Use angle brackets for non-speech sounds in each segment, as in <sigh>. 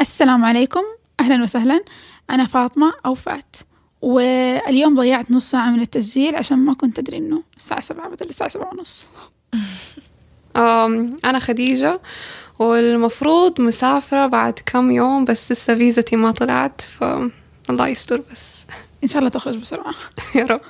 السلام عليكم. أهلا وسهلا. أنا فاطمة أو فات. واليوم ضيعت نص ساعة من التسجيل عشان ما كنت أدري إنه الساعة سبعة بدل الساعة سبعة ونص. <laughs> أنا خديجة والمفروض مسافرة بعد كم يوم بس لسه فيزتي ما طلعت فالله يستر بس. إن شاء الله تخرج بسرعة. <laughs> يا رب.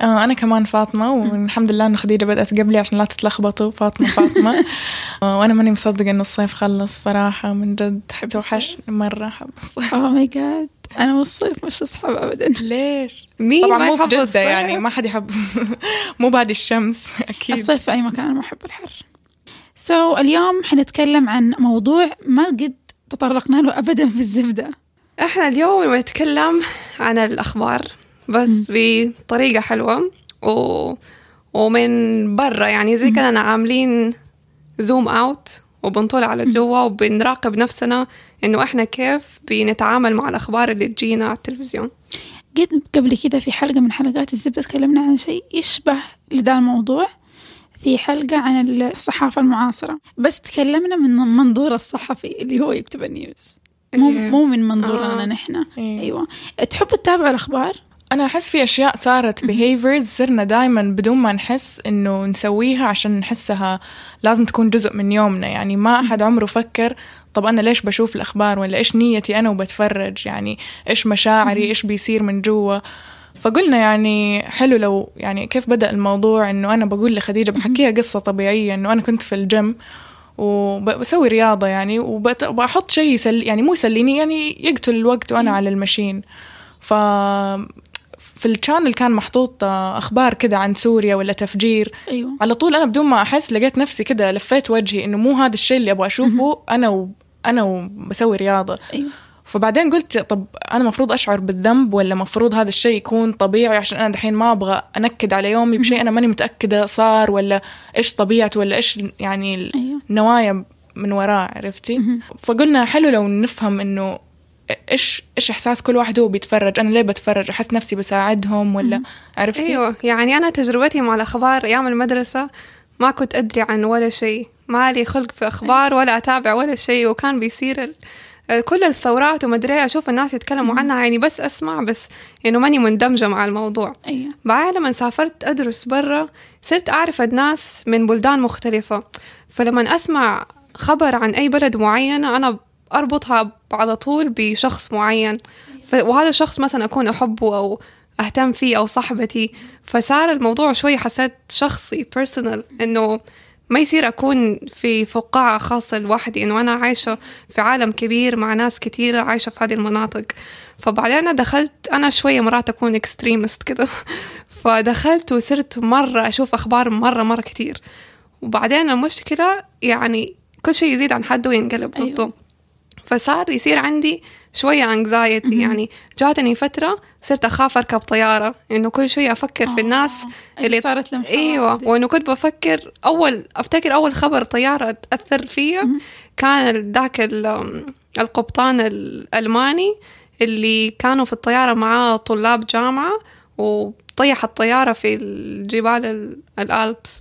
آه أنا كمان فاطمة والحمد لله إنه خديجة بدأت قبلي عشان لا تتلخبطوا فاطمة فاطمة. <laughs> آه وأنا ماني مصدقة إنه الصيف خلص صراحة من جد توحشني مرة حب الصيف. Oh my God أنا والصيف مش أصحاب أبدا. <laughs> ليش؟ مين طبعا ما مو يحب بجدة الصيف؟ يعني ما حد يحب مو بعد الشمس أكيد. الصيف في أي مكان أنا ما أحب الحر. so so, اليوم حنتكلم عن موضوع ما قد تطرقنا له أبدا في الزبدة. إحنا اليوم بنتكلم عن الأخبار بس بطريقة حلوة و... ومن برا يعني زي كأننا عاملين زوم أوت وبنطلع على جوا وبنراقب نفسنا إنه إحنا كيف بنتعامل مع الأخبار اللي تجينا على التلفزيون. قد قبل كذا في حلقة من حلقات الزبدة تكلمنا عن شيء يشبه لذا الموضوع في حلقة عن الصحافة المعاصرة. بس تكلمنا من منظور الصحفي اللي هو يكتب النيوز. مو إيه. مو من منظورنا آه. نحن. إيه. أيوه. تحبوا تتابعوا الأخبار؟ أنا أحس في أشياء صارت behaviors صرنا دائما بدون ما نحس إنه نسويها عشان نحسها لازم تكون جزء من يومنا. يعني ما أحد عمره فكر طب أنا ليش بشوف الأخبار؟ ولا إيش نيتي أنا وبتفرج؟ يعني إيش مشاعري؟ إيش بيصير من جوا؟ فقلنا يعني حلو لو يعني كيف بدأ الموضوع إنه أنا بقول لخديجة بحكيها قصة طبيعية إنه أنا كنت في الجيم وبسوي رياضة يعني وبحط شيء يسل يعني مو يسليني يعني يقتل الوقت وأنا على المشين. ف في الشانل كان محطوط آه، أخبار كده عن سوريا ولا تفجير. أيوه. على طول أنا بدون ما أحس لقيت نفسي كده لفيت وجهي إنه مو هذا الشيء اللي أبغى أشوفه أنا و... أنا وبسوي رياضة. أيوه. فبعدين قلت طب أنا مفروض أشعر بالذنب ولا مفروض هذا الشيء يكون طبيعي؟ عشان أنا دحين ما أبغى أنكد على يومي بشيء أنا ماني متأكدة صار ولا إيش طبيعته ولا إيش يعني أيوه. النوايا من وراه عرفتي. فقلنا حلو لو نفهم إنه إيش إيش إحساس كل واحد هو بيتفرج أنا ليه بتفرج؟ أحس نفسي بساعدهم ولا عرفتي؟ أيوه يعني أنا تجربتي مع الأخبار أيام المدرسة ما كنت أدري عن ولا شيء ما لي خلق في أخبار ولا أتابع ولا شيء وكان بيصير ال... كل الثورات ومدري إيه، أشوف الناس يتكلموا عنها يعني بس أسمع بس إنه ماني مندمجة مع الموضوع. أيوه. بعدين لما سافرت أدرس برا صرت أعرف الناس من بلدان مختلفة. فلما أسمع خبر عن أي بلد معينة أنا أربطها على طول بشخص معين. وهذا الشخص مثلا أكون أحبه أو أهتم فيه أو صاحبتي. فصار الموضوع شوي حسيت شخصي personal إنه ما يصير أكون في فقاعة خاصة لوحدي إنه أنا عايشة في عالم كبير مع ناس كتيرة عايشة في هذه المناطق. فبعدين دخلت أنا شوية مرات أكون اكستريمست كده. <laughs> فدخلت وصرت مرة أشوف أخبار مرة مرة كتير. وبعدين المشكلة يعني كل شيء يزيد عن حده وينقلب. ضده فصار يصير عندي شوية انكزايتي يعني جاتني فترة صرت أخاف أركب طيارة إنه كل شوية أفكر في الناس اللي اللي صارت لهم إيوه حوادث. وإنه كنت بفكر أول أفتكر أول خبر طيارة اثر فيا كان ذاك ال- القبطان الألماني اللي كانوا في الطيارة معاه طلاب جامعة وطيح الطيارة في الجبال ال- الألبس.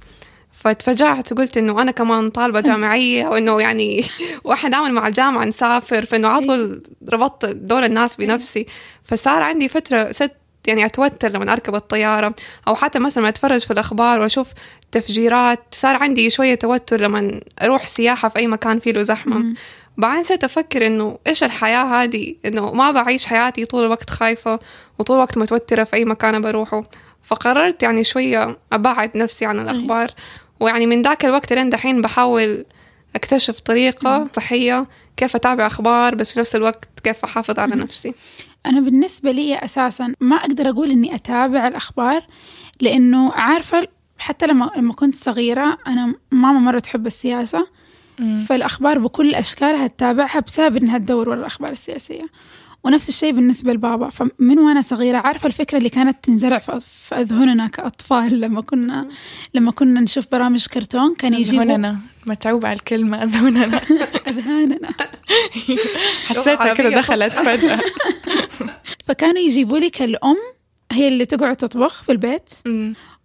فتفجعت وقلت إنه أنا كمان طالبة <laughs> جامعية وإنه يعني <laughs> واحد عامل مع الجامعة نسافر فإنه على طول ربطت دور الناس بنفسي. فصار عندي فترة صرت يعني أتوتر لما أركب الطيارة أو حتى مثلا أتفرج في الأخبار وأشوف تفجيرات صار عندي شوية توتر لما أروح سياحة في أي مكان فيه له زحمة. بعدين صرت أفكر إنه إيش الحياة هذه؟ إنه ما بعيش حياتي طول الوقت خايفة وطول الوقت متوترة في أي مكان بروحه. فقررت يعني شوية أبعد نفسي عن الأخبار. ويعني من ذاك الوقت لين دحين بحاول أكتشف طريقة صحية كيف أتابع أخبار بس في نفس الوقت كيف أحافظ على نفسي. أنا بالنسبة لي أساسا ما أقدر أقول إني أتابع الأخبار لأنه عارفة حتى لما لما كنت صغيرة أنا ماما مرة تحب السياسة فالأخبار بكل أشكالها تتابعها بسبب إنها تدور ورا الأخبار السياسية. ونفس الشيء بالنسبة لبابا. فمن وأنا صغيرة عارفة الفكرة اللي كانت تنزرع في في أذهننا كأطفال. لما كنا لما كنا نشوف برامج كرتون كان يجيبوا أذهننا متعوب على الكلمة أذهننا <laughs> أذهاننا. حسيتها كده دخلت. فجأة. <laughs> فكانوا يجيبوا لي كالأم هي اللي تقعد تطبخ في البيت.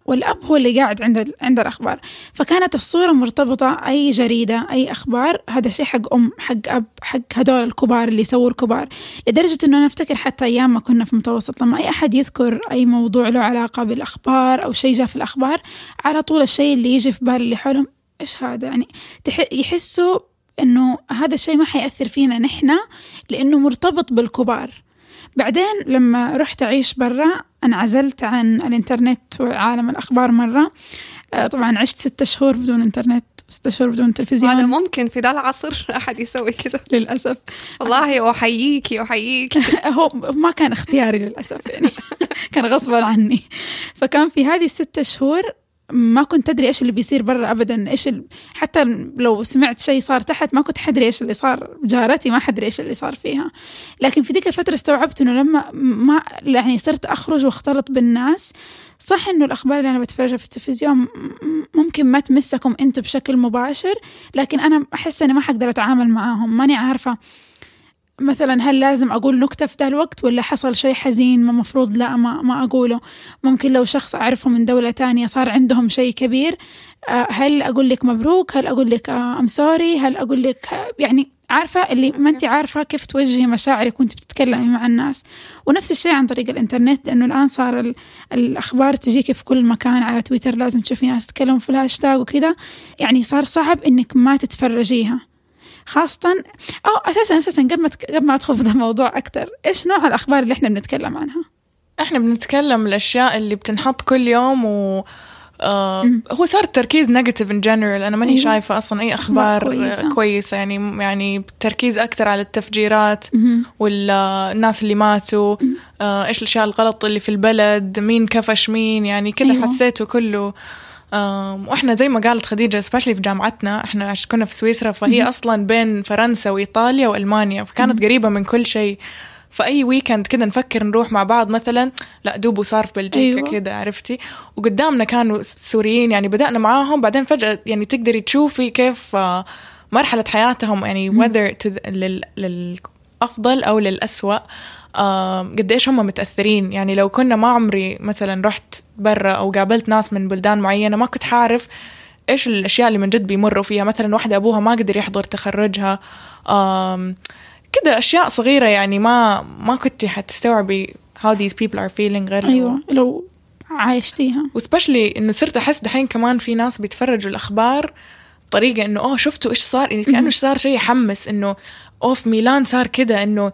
والأب هو اللي قاعد عند عند الأخبار. فكانت الصورة مرتبطة أي جريدة أي أخبار هذا شيء حق أم حق أب حق هدول الكبار اللي يسووا الكبار. لدرجة إنه أنا أفتكر حتى أيام ما كنا في متوسط لما أي أحد يذكر أي موضوع له علاقة بالأخبار أو شيء جاء في الأخبار على طول الشيء اللي يجي في بال اللي حولهم إيش هذا؟ يعني يحسوا إنه هذا الشيء ما حيأثر فينا نحن لأنه مرتبط بالكبار. بعدين لما رحت أعيش برا انعزلت عن الإنترنت وعالم الأخبار مرة. آه، طبعا عشت ستة شهور بدون إنترنت ستة شهور بدون تلفزيون. هذا ممكن في ذا العصر <laughs> أحد يسوي كذا للأسف. والله أحييكي أحييكي <laughs> هو ما كان اختياري للأسف يعني. <laughs> كان غصبا عني. فكان في هذه الستة شهور ما كنت أدري إيش اللي بيصير برا أبدا إيش ال... حتى لو سمعت شيء صار تحت ما كنت حدري إيش اللي صار جارتي ما حدري إيش اللي صار فيها. لكن في ذيك الفترة استوعبت إنه لما ما يعني صرت أخرج واختلط بالناس صح إنه الأخبار اللي أنا بتفرجها في التلفزيون ممكن ما تمسكم أنتم بشكل مباشر لكن أنا أحس إني ما حقدر أتعامل معاهم ماني عارفة مثلا هل لازم أقول نكتة في ذا الوقت ولا حصل شيء حزين ما مفروض؟ لا ما, ما أقوله. ممكن لو شخص أعرفه من دولة تانية صار عندهم شيء كبير آه، هل أقول لك مبروك؟ هل أقول لك I'm sorry هل أقول لك يعني عارفة اللي ما أنت عارفة كيف توجهي مشاعرك وأنت بتتكلمي مع الناس. ونفس الشيء عن طريق الإنترنت لأنه الآن صار الأخبار تجيك في كل مكان على تويتر لازم تشوفي ناس تتكلموا في الهاشتاج وكذا. يعني صار صعب إنك ما تتفرجيها. خاصة أو أساسا أساسا قبل ما قبل ما أدخل في الموضوع أكثر إيش نوع الأخبار اللي إحنا بنتكلم عنها؟ إحنا بنتكلم الأشياء اللي بتنحط كل يوم و آه هو صار التركيز negative in general أنا ماني أيوة. شايفة أصلا أي أخبار كويسة. كويسة يعني يعني تركيز أكثر على التفجيرات والناس اللي ماتوا آه إيش الأشياء الغلط اللي في البلد مين كفش مين يعني كذا أيوة. حسيته كله وإحنا زي ما قالت خديجة especially في جامعتنا إحنا عشان كنا في سويسرا فهي أصلا بين فرنسا وإيطاليا وألمانيا فكانت قريبة من كل شيء. فأي weekend كده نفكر نروح مع بعض مثلا لا دوبه صار في بلجيكا أيوة. كده عرفتي؟ وقدامنا كانوا سوريين يعني بدأنا معاهم بعدين فجأة يعني تقدري تشوفي كيف آه، مرحلة حياتهم يعني whether للأفضل أو للأسوأ. قديش هم متأثرين. يعني لو كنا ما عمري مثلا رحت برا أو قابلت ناس من بلدان معينة ما كنت حعرف إيش الأشياء اللي من جد بيمروا فيها. مثلا واحدة أبوها ما قدر يحضر تخرجها. كده أشياء صغيرة يعني ما ما كنت حتستوعبي how these people are feeling غير أيوة لو عايشتيها. وسبشلي إنه صرت أحس دحين كمان في ناس بيتفرجوا الأخبار بطريقة إنه أوه شفتوا إيش صار؟ يعني كأنه صار شيء يحمس إنه اوه في ميلان صار كده إنه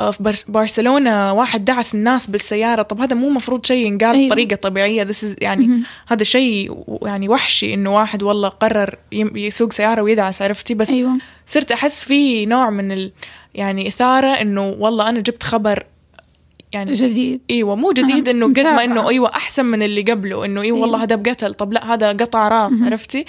آه، في برشلونه واحد دعس الناس بالسيارة. طب هذا مو مفروض شيء ينقال أيوة. بطريقة طبيعية. This يعني هذا شيء يعني وحشي إنه واحد والله قرر يسوق سيارة ويدعس عرفتي؟ بس أيوة. صرت أحس في نوع من ال يعني إثارة إنه والله أنا جبت خبر يعني جديد. إيوه مو جديد إنه قد ما إنه إيوه أحسن من اللي قبله إنه إيوه والله أيوة. هذا بقتل. طب لا هذا قطع راس عرفتي؟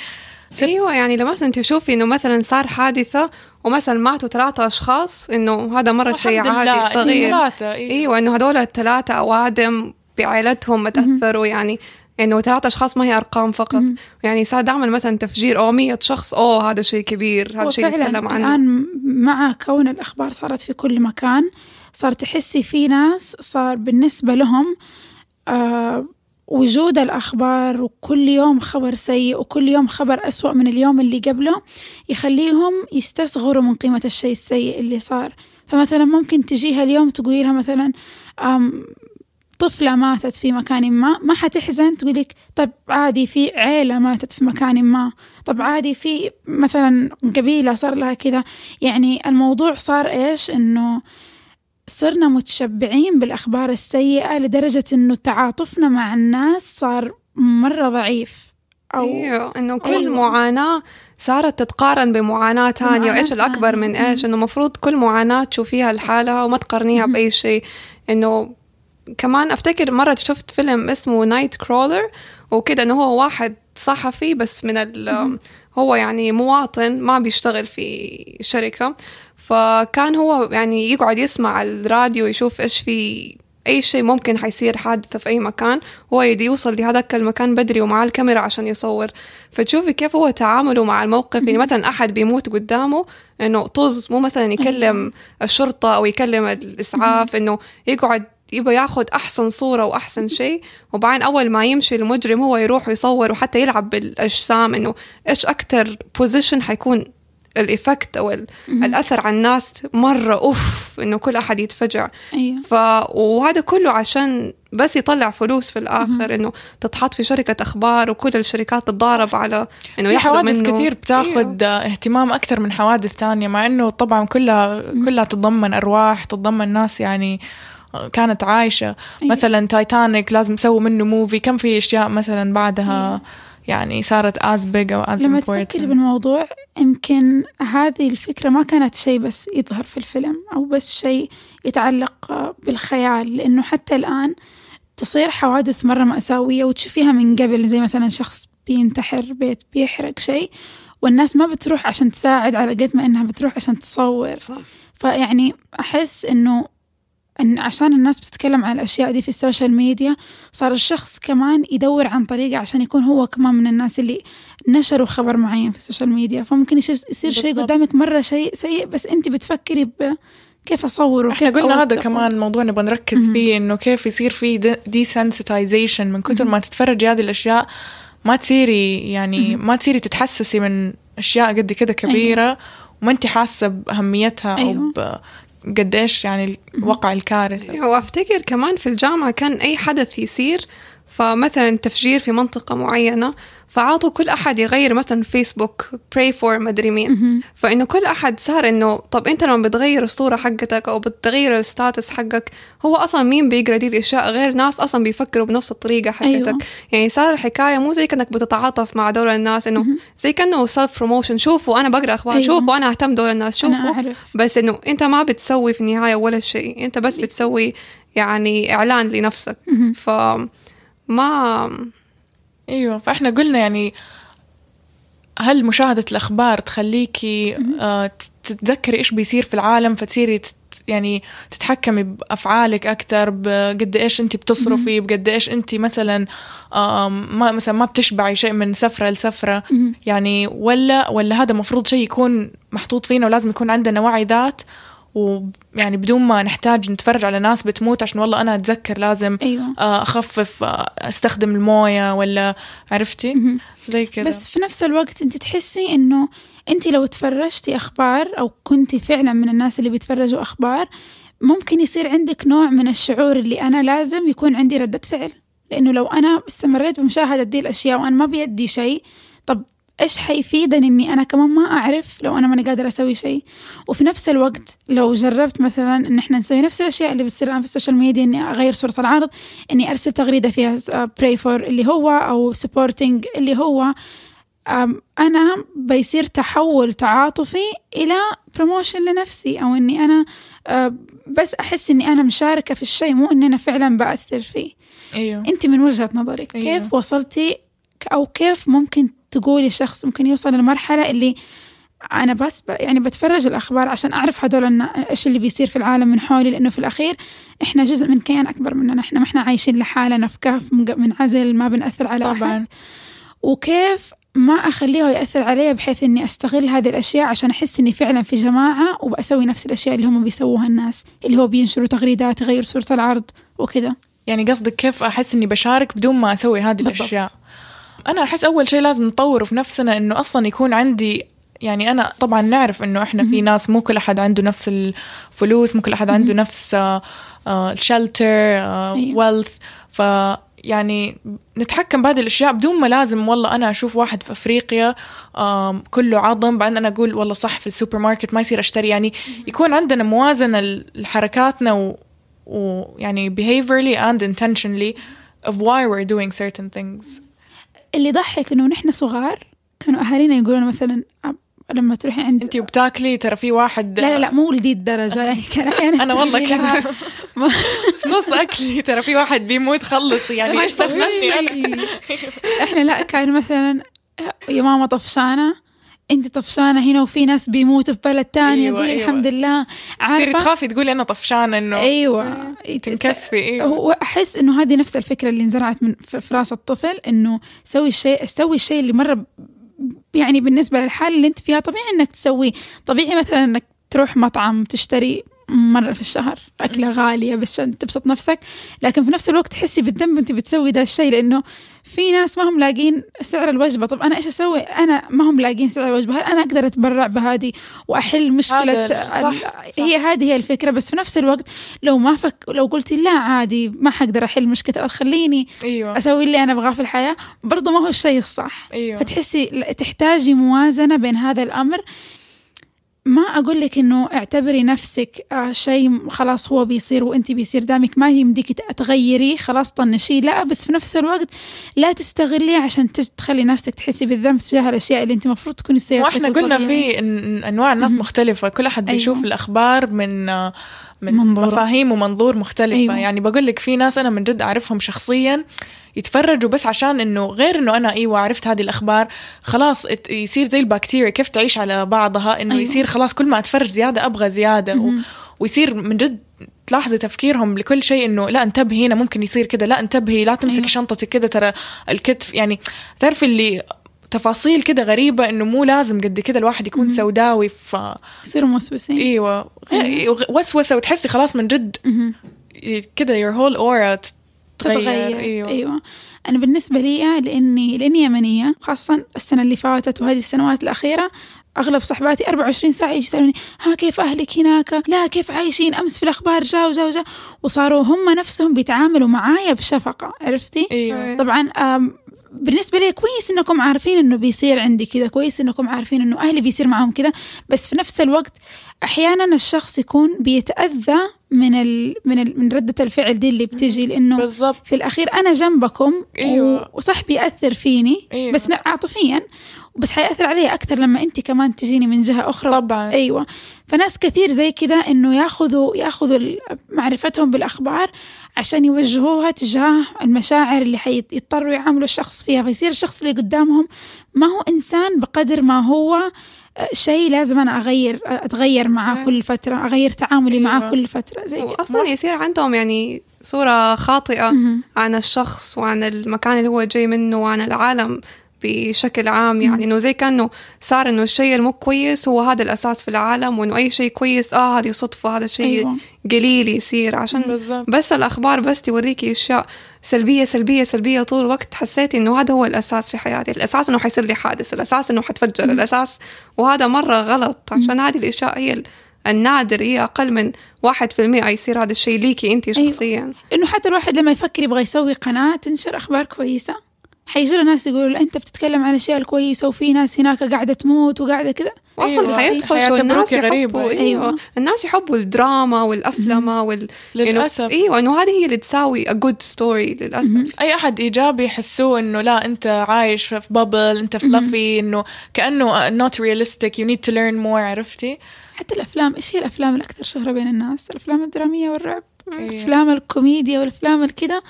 إيوه يعني لما مثلا تشوفي إنه مثلا صار حادثة ومثلا ماتوا ثلاثة أشخاص إنه هذا مرة شيء عادي صغير إيه. إيوه إنه هذول الثلاثة أوادم بعائلتهم تأثروا يعني إنه ثلاثة أشخاص ما هي أرقام فقط مم. يعني صار دائما مثلا تفجير أو 100 شخص أوه هذا شيء كبير هذا شيء نتكلم عنه الآن مع كون الأخبار صارت في كل مكان صار تحسي في ناس صار بالنسبة لهم آه وجود الأخبار وكل يوم خبر سيء وكل يوم خبر أسوأ من اليوم اللي قبله يخليهم يستصغروا من قيمة الشيء السيء اللي صار. فمثلا ممكن تجيها اليوم تقولي لها مثلا طفلة ماتت في مكان ما ما حتحزن؟ تقولك طب عادي في عيلة ماتت في مكان ما. طب عادي في مثلا قبيلة صار لها كذا. يعني الموضوع صار إيش؟ إنه صرنا متشبعين بالأخبار السيئة لدرجة إنه تعاطفنا مع الناس صار مرة ضعيف. أو أيوه إنه كل أيوه. معاناة صارت تتقارن بمعاناة تانية وإيش الأكبر من إيش؟ إنه مفروض كل معاناة تشوفيها لحالها وما تقارنيها بأي شيء. إنه كمان أفتكر مرة شفت فيلم اسمه Nightcrawler وكده إنه هو واحد صحفي بس من ال هو يعني مواطن ما بيشتغل في شركة فكان هو يعني يقعد يسمع الراديو يشوف إيش في أي شيء ممكن حيصير حادثة في أي مكان هو يدي يوصل لهذاك المكان بدري ومعاه الكاميرا عشان يصور. فتشوفي كيف هو تعامله مع الموقف يعني مثلا أحد بيموت قدامه إنه طز مو مثلا يكلم الشرطة أو يكلم الإسعاف إنه يقعد يبغى ياخد أحسن صورة وأحسن <laughs> شيء وبعدين أول ما يمشي المجرم هو يروح ويصور وحتى يلعب بالأجسام إنه إيش أكتر position حيكون ال effect أو الأثر على الناس مرة أوف إنه كل أحد يتفجع. أيوه. ف وهذا كله عشان بس يطلع فلوس في الآخر إنه تتحط في شركة أخبار وكل الشركات تتضارب على إنه ياخذوا حوادث منه. كتير بتاخد أيوه. اهتمام أكتر من حوادث تانية مع إنه طبعا كلها كلها تتضمن أرواح تتضمن ناس يعني كانت عايشة أيوه. مثلا تايتانيك لازم يسووا منه movie كم في أشياء مثلا بعدها أيوه. يعني صارت as big أو as لما تفكري بالموضوع يمكن هذه الفكرة ما كانت شيء بس يظهر في الفيلم أو بس شيء يتعلق بالخيال لأنه حتى الآن تصير حوادث مرة مأساوية وتشوفيها من قبل زي مثلا شخص بينتحر بيت بيحرق شيء والناس ما بتروح عشان تساعد على قد ما إنها بتروح عشان تصور صح. فيعني أحس إنه إن عشان الناس بتتكلم عن الأشياء دي في ال social media صار الشخص كمان يدور عن طريقة عشان يكون هو كمان من الناس اللي نشروا خبر معين في ال social media فممكن يصير شيء. قدامك مرة شيء سيء بس أنت بتفكري كيف أصور إحنا وكيف قلنا هذا. كمان موضوع نبغى نركز مهم. فيه إنه كيف يصير في desensitization من كثر. ما تتفرجي هذه الأشياء ما تصيري يعني مهم. ما تصيري تتحسسي من أشياء قد كده كبيرة وما أنت حاسة بأهميتها أيوة. أو قديش يعني وقع الكارثة. وافتكر كمان في الجامعة كان أي حدث يصير فمثلا تفجير في منطقة معينة فعطوا كل أحد يغير مثلا فيسبوك pray for مدري مين. فإنه كل أحد صار إنه طب أنت لما بتغير الصورة حقتك أو بتغير الستاتس حقك هو أصلا مين بيقرأ دي الأشياء غير ناس أصلا بيفكروا بنفس الطريقة حقتك أيوة. يعني صار الحكاية مو زي كأنك بتتعاطف مع دول الناس إنه. زي كأنه self promotion شوفوا أنا بقرأ أخبار أيوة. شوفوا أنا أهتم دول الناس أنا شوفوا بس إنه أنت ما بتسوي في النهاية ولا شيء أنت بس بتسوي يعني إعلان لنفسك. ف ما أيوه فاحنا قلنا يعني هل مشاهدة الأخبار تخليكي آه تت- تتذكري إيش بيصير في العالم فتصيري تت يعني تتحكمي بأفعالك أكتر بقد إيش أنت بتصرفي بقد إيش أنت مثلا ما مثلا ما بتشبعي شيء من سفرة لسفرة. يعني ولا ولا هذا مفروض شيء يكون محطوط فينا ولازم يكون عندنا وعي ذات ويعني بدون ما نحتاج نتفرج على ناس بتموت عشان والله أنا أتذكر لازم أيوة. آه، أخفف آه، أستخدم الموية ولا عرفتي. زي كذا. بس في نفس الوقت أنت تحسي إنه أنت لو تفرجتي أخبار أو كنتي فعلا من الناس اللي بيتفرجوا أخبار ممكن يصير عندك نوع من الشعور اللي أنا لازم يكون عندي ردة فعل. لأنه لو أنا استمريت بمشاهدة دي الأشياء وأنا ما بيدي شيء طب إيش حيفيدني إني أنا كمان ما أعرف لو أنا ماني قادرة أسوي شيء. وفي نفس الوقت لو جربت مثلا إن إحنا نسوي نفس الأشياء اللي بتصير الآن في ال social media إني أغير صورة العرض إني أرسل تغريدة فيها pray for اللي هو أو supporting اللي هو أنا بيصير تحول تعاطفي إلى promotion لنفسي أو إني أنا أه، بس أحس إني أنا مشاركة في الشيء مو إني أنا فعلا بأثر فيه. أيوه. أنت من وجهة نظرك أيوه. كيف وصلتي أو كيف ممكن تقولي شخص ممكن يوصل للمرحلة اللي أنا بس. يعني بتفرج الأخبار عشان أعرف هدول النا- إيش اللي بيصير في العالم من حولي لأنه في الأخير إحنا جزء من كيان أكبر مننا إحنا ما إحنا عايشين لحالنا في كهف منعزل ما بنأثر على أحد طبعا وكيف ما أخليه يأثر علي بحيث إني أستغل هذه الأشياء عشان أحس إني فعلا في جماعة وبأسوي نفس الأشياء اللي هم بيسووها الناس اللي هو بينشروا تغريدات يغير صورة العرض وكذا يعني قصدك كيف أحس إني بشارك بدون ما أسوي هذه بالضبط. الأشياء أنا أحس أول شيء لازم نطوره في نفسنا إنه أصلا يكون عندي يعني أنا طبعا نعرف إنه إحنا في ناس مو كل أحد عنده نفس الفلوس مو كل أحد عنده نفس ال shelter أيوة. wealth ف يعني نتحكم بهذه الأشياء بدون ما لازم والله أنا أشوف واحد في أفريقيا كله عظم بعدين أنا أقول والله صح في السوبر ماركت ما يصير أشتري. يعني يكون عندنا موازنة لحركاتنا و ويعني behaviorally and intentionally of why we're doing certain things. اللي يضحك إنه نحن صغار كانوا أهالينا يقولون مثلا لما تروحي عند انت وبتاكلي ترى في واحد لا لا لا مو لدي الدرجة يعني <laughs> كان أحيانا أنا والله كذا. <laughs> في نص أكلي ترى في واحد بيموت خلصي يعني انا إحنا لا كان مثلا يا ماما طفشانة أنت طفشانة هنا وفي ناس بيموتوا في بلد تاني أيوة، قولي أيوة. الحمد لله. تصيري عارفة؟ تخافي تقولي أنا طفشانة إنه أيوه. تنكسفي أيوه هو أحس إنه هذه نفس الفكرة اللي انزرعت من في رأس الطفل إنه سوي الشيء سوي الشيء اللي مرة يعني بالنسبة للحالة اللي أنت فيها طبيعي إنك تسويه. طبيعي مثلا إنك تروح مطعم تشتري مرة في الشهر أكلة غالية بس عشان تبسط نفسك. لكن في نفس الوقت تحسي بالذنب وأنت بتسوي ده الشيء لأنه في ناس ما هم لاقين سعر الوجبة. طب أنا إيش أسوي؟ أنا ما هم لاقين سعر الوجبة. هل أنا أقدر أتبرع بهذه وأحل مشكلة صح، صح. هي هذه هي الفكرة. بس في نفس الوقت لو ما فك لو قلتي لا عادي ما حقدر أحل مشكلة. خليني أيوه. أسوي اللي أنا أبغاه في الحياة. برضه ما هو الشيء الصح. أيوه. فتحسي تحتاجي موازنة بين هذا الأمر ما أقول لك إنه اعتبري نفسك آه شيء خلاص هو بيصير وأنت بيصير دامك ما يمديك تغيري خلاص طنشيه لا بس في نفس الوقت لا تستغليه عشان تخلي نفسك تحسي بالذنب تجاه الأشياء اللي أنت المفروض تكوني وإحنا بشكل قلنا. في إن أنواع الناس مهم. مختلفة كل أحد بيشوف أيوة. الأخبار من من منظوره. مفاهيم ومنظور مختلفة أيوة. يعني بقول لك في ناس أنا من جد أعرفهم شخصيا يتفرجوا بس عشان إنه غير إنه أنا إيوه عرفت هذه الأخبار خلاص يصير زي البكتيريا كيف تعيش على بعضها إنه أيوة. يصير خلاص كل ما أتفرج زيادة أبغى زيادة و... ويصير من جد تلاحظي تفكيرهم لكل شيء إنه لا انتبهي هنا ممكن يصير كذا لا انتبهي لا تمسكي أيوة. شنطتك كذا ترى الكتف يعني تعرفي اللي تفاصيل كده غريبة إنه مو لازم قد كده الواحد يكون. سوداوي ف يصيروا موسوسين أيوة. غ- وسوسة وتحسي خلاص من جد. كده your whole aura تتغير, تتغير أيوة. أيوة أنا بالنسبة لي لأني لأني يمنية خاصة السنة اللي فاتت وهذه السنوات الأخيرة أغلب صحباتي 24 ساعة يجي يسألوني ها كيف أهلك هناك لا كيف عايشين أمس في الأخبار جا وجا وجا وصاروا هم نفسهم بيتعاملوا معايا بشفقة عرفتي؟ إيوه طبعا آم، بالنسبة لي كويس إنكم عارفين إنه بيصير عندي كذا كويس إنكم عارفين إنه أهلي بيصير معهم كذا بس في نفس الوقت أحيانا الشخص يكون بيتأذى من ال من ال من ردة الفعل دي اللي بتجي لأنه بالضبط في الأخير أنا جنبكم أيوة. وصح بيأثر فيني أيوة. بس عاطفيا بس حيأثر علي أكثر لما انت كمان تجيني من جهة أخرى طبعا أيوه فناس كثير زي كذا إنه ياخذوا ياخذوا معرفتهم بالأخبار عشان يوجهوها تجاه المشاعر اللي حيضطروا يعاملوا الشخص فيها فيصير الشخص اللي قدامهم ما هو إنسان بقدر ما هو آه، شيء لازم أنا اغير أتغير معاه أيوة. كل فترة أغير تعاملي معاه أيوة. كل فترة زي كذا واصلا يصير عندهم يعني صورة خاطئة مهم. عن الشخص وعن المكان اللي هو جاي منه وعن العالم بشكل عام يعني إنه زي كأنه صار إنه الشيء المو كويس هو هذا الأساس في العالم وإنه أي شيء كويس آه هذه صدفة هذا شيء أيوة. قليل يصير. عشان بالضبط. بس الأخبار بس توريكي أشياء سلبية سلبية سلبية طول الوقت حسيتي إنه هذا هو الأساس في حياتي. الأساس إنه حيصير لي حادث الأساس إنه حتفجر الأساس وهذا مرة غلط. عشان هذه الأشياء هي ال- النادر هي أقل من واحد في المئة يصير هذا الشيء ليكي انت أيوة. شخصيا. لأنه حتى الواحد لما يفكر يبغى يسوي قناة تنشر أخبار كويسة. حيجي ناس يقولوا لا أنت بتتكلم عن الاشياء الكويسة وفي ناس هناك قاعدة تموت وقاعدة كذا. واصلا أيوة. حيدخل حيعتبروكي الناس غريبة. يحبوا أيوة. أيوه. الناس يحبوا الدراما والأفلام وال للأسف. إنه- أيوه إنه هذه هي اللي تساوي a good story للأسف. أي أحد إيجابي يحسوه إنه لا أنت عايش في بابل أنت فلافي إنه كأنه not realistic you need to learn more عرفتي؟ حتى الأفلام إيش هي الأفلام الأكثر شهرة بين الناس؟ الأفلام الدرامية والرعب أيوة. افلام الكوميديا والأفلام الكذا.